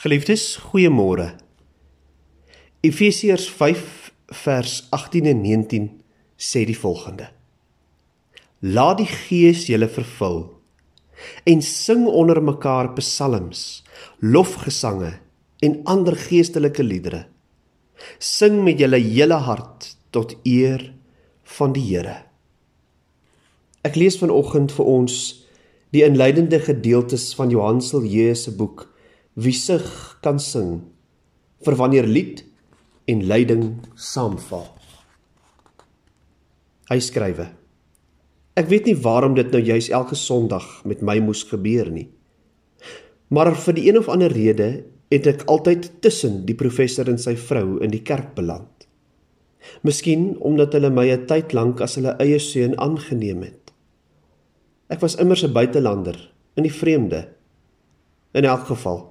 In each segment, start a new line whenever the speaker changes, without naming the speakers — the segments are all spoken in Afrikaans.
Geliefdes, goeiemôre. Efesiërs 5 vers 18 en 19 sê die volgende: Laat die Gees julle vervul en sing onder mekaar psalms, lofgesange en ander geestelike liedere. Sing met julle hele hart tot eer van die Here. Ek lees vanoggend vir ons die inleidende gedeeltes van Johan Silje se boek Wie sig kan sing vir wanneer lied en lyding saamval. Hy skrywe: Ek weet nie waarom dit nou juis elke Sondag met my moes gebeur nie. Maar vir die een of ander rede het ek altyd tussen die professor en sy vrou in die kerk beland. Miskien omdat hulle my 'n tyd lank as hulle eie seun aangeneem het. Ek was immers 'n buitelander in die vreemde. In elk geval,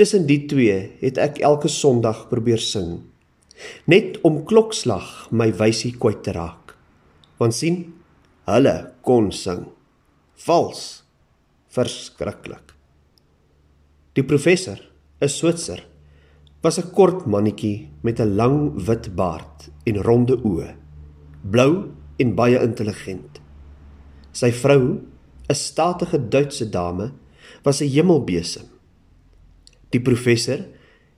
tussen die twee het ek elke Sondag probeer sing net om klokslag my wysie kwyt te raak. Want sien, hulle kon sing. Vals. Verskriklik. Die professor, 'n Switser, was 'n kort mannetjie met 'n lang wit baard en ronde oë, blou en baie intelligent. Sy vrou, 'n statige Duitse dame, was 'n hemelbesem. Die professor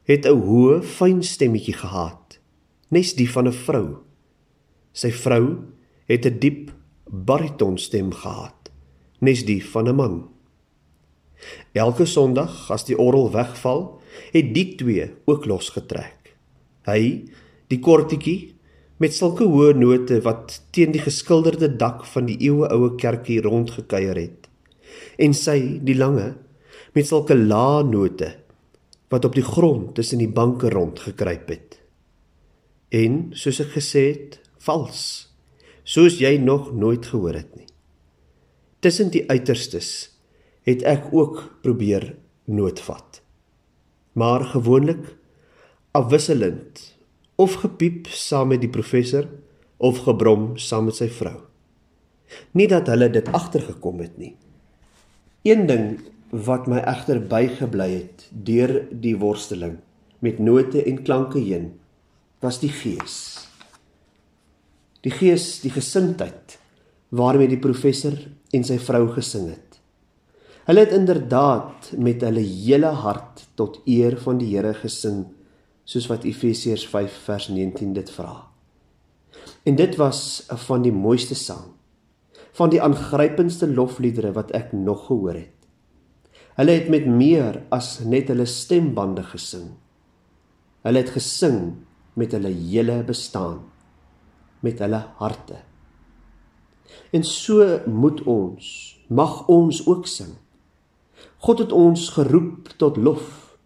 het 'n hoë, fyn stemmetjie gehad nes die van 'n vrou. Sy vrou het 'n diep baritonstem gehad, nes die van 'n man. Elke Sondag as die orgel wegval, het die twee ook losgetrek. Hy, die kortetjie met sulke hoë note wat teen die geskilderde dak van die eeueoue kerkie rondgekuier het, en sy, die lange, met sulke lae note wat op die grond tussen die banke rondgekruip het en soos ek gesê het, vals. Soos jy nog nooit gehoor het nie. Tussen die uiterstes het ek ook probeer noodvat. Maar gewoonlik afwisselend of gepiep saam met die professor of gebrom saam met sy vrou. Nie dat hulle dit agtergekom het nie. Een ding wat my egter bygebly het deur die worsteling met note en klanke heen was die gees. Die gees, die gesindheid waarmee die professor en sy vrou gesing het. Hulle het inderdaad met hulle hele hart tot eer van die Here gesing, soos wat Efesiërs 5 vers 19 dit vra. En dit was van die mooiste sang, van die aangrypendste lofliedere wat ek nog gehoor het. Hulle het met meer as net hulle stembande gesing. Hulle het gesing met hulle hele bestaan met hulle harte. En so moet ons, mag ons ook sing. God het ons geroep tot lof.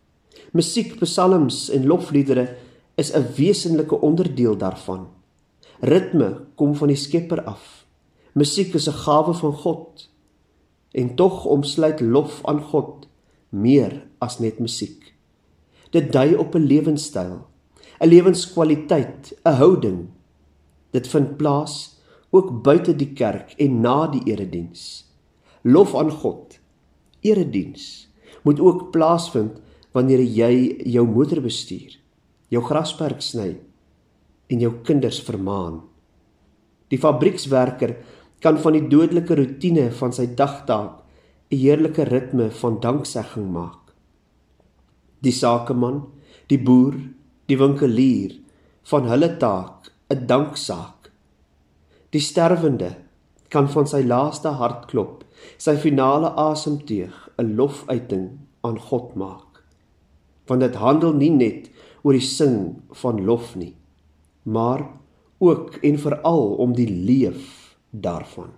Musiek, psalms en lofliedere is 'n wesenlike onderdeel daarvan. Ritme kom van die Skepper af. Musiek is 'n gawe van God. En tog omsluit lof aan God meer as net musiek. Dit dui op 'n lewenstyl 'n lewenskwaliteit, 'n houding. Dit vind plaas ook buite die kerk en na die erediens. Lof aan God. Erediens moet ook plaasvind wanneer jy jou motor bestuur, jou grasperk sny en jou kinders vermaan. Die fabriekswerker kan van die dodelike rotine van sy dagtaak 'n heerlike ritme van danksegging maak. Die sakeman, die boer, die winkelier van hulle taak 'n danksaak. Die sterwende kan van sy laaste hartklop, sy finale asemteug 'n lofuiting aan God maak. Want dit handel nie net oor die sing van lof nie, maar ook en veral om die leef daarvan.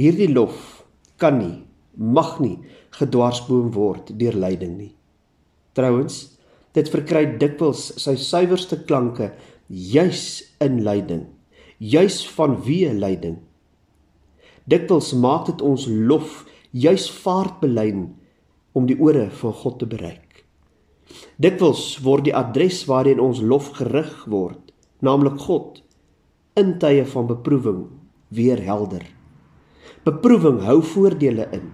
Hierdie lof kan nie, mag nie gedwarsboom word deur lyding nie. Trouwens, Dit verkry dikwels sy suiwerste klanke juis in lyding, juis vanweë lyding. Dikwels maak dit ons lof juis vaartbelyn om die ore van God te bereik. Dikwels word die adres waarheen ons lof gerig word, naamlik God, in tye van beproewing weer helder. Beproewing hou voordele in.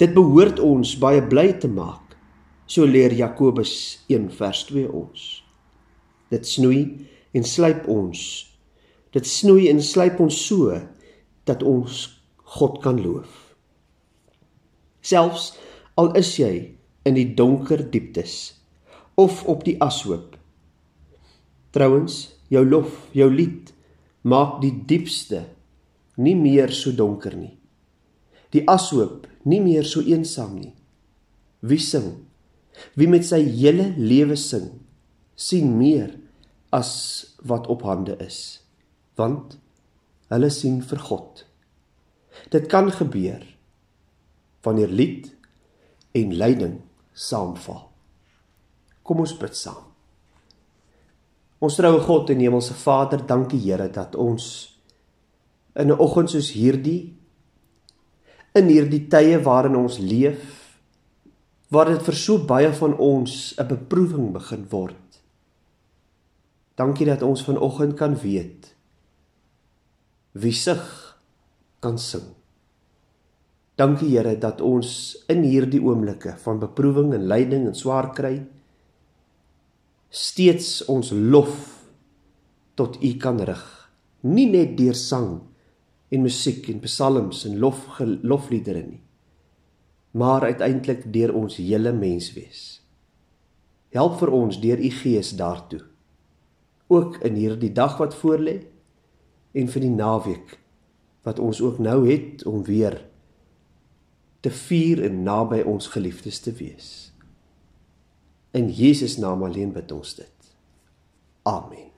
Dit behoort ons baie bly te maak So leer Jakobus 1 vers 2 ons. Dit snoei en slyp ons. Dit snoei en slyp ons so dat ons God kan loof. Selfs al is jy in die donker dieptes of op die ashoop. Trouwens, jou lof, jou lied maak die diepste nie meer so donker nie. Die ashoop nie meer so eensaam nie. Wie sing? Wie met sy hele lewe sing, sien meer as wat op hande is, want hulle sien vir God. Dit kan gebeur wanneer lied en lyding saamval. Kom ons bid saam. Ons troue God en Hemelse Vader, dankie Here dat ons in 'n oggend soos hierdie in hierdie tye waarin ons leef waar dit vir so baie van ons 'n beproewing begin word. Dankie dat ons vanoggend kan weet wie sig kan sing. Dankie Here dat ons in hierdie oomblikke van beproewing en lyding en swaar kry steeds ons lof tot U kan rig. Nie net deur sang en musiek en psalms en lof lofliedere nie maar uiteindelik deur ons hele menswees. Help vir ons deur u Gees daartoe. Ook in hierdie dag wat voorlê en vir die naweek wat ons ook nou het om weer te vier en naby ons geliefdes te wees. In Jesus naam alleen bid ons dit. Amen.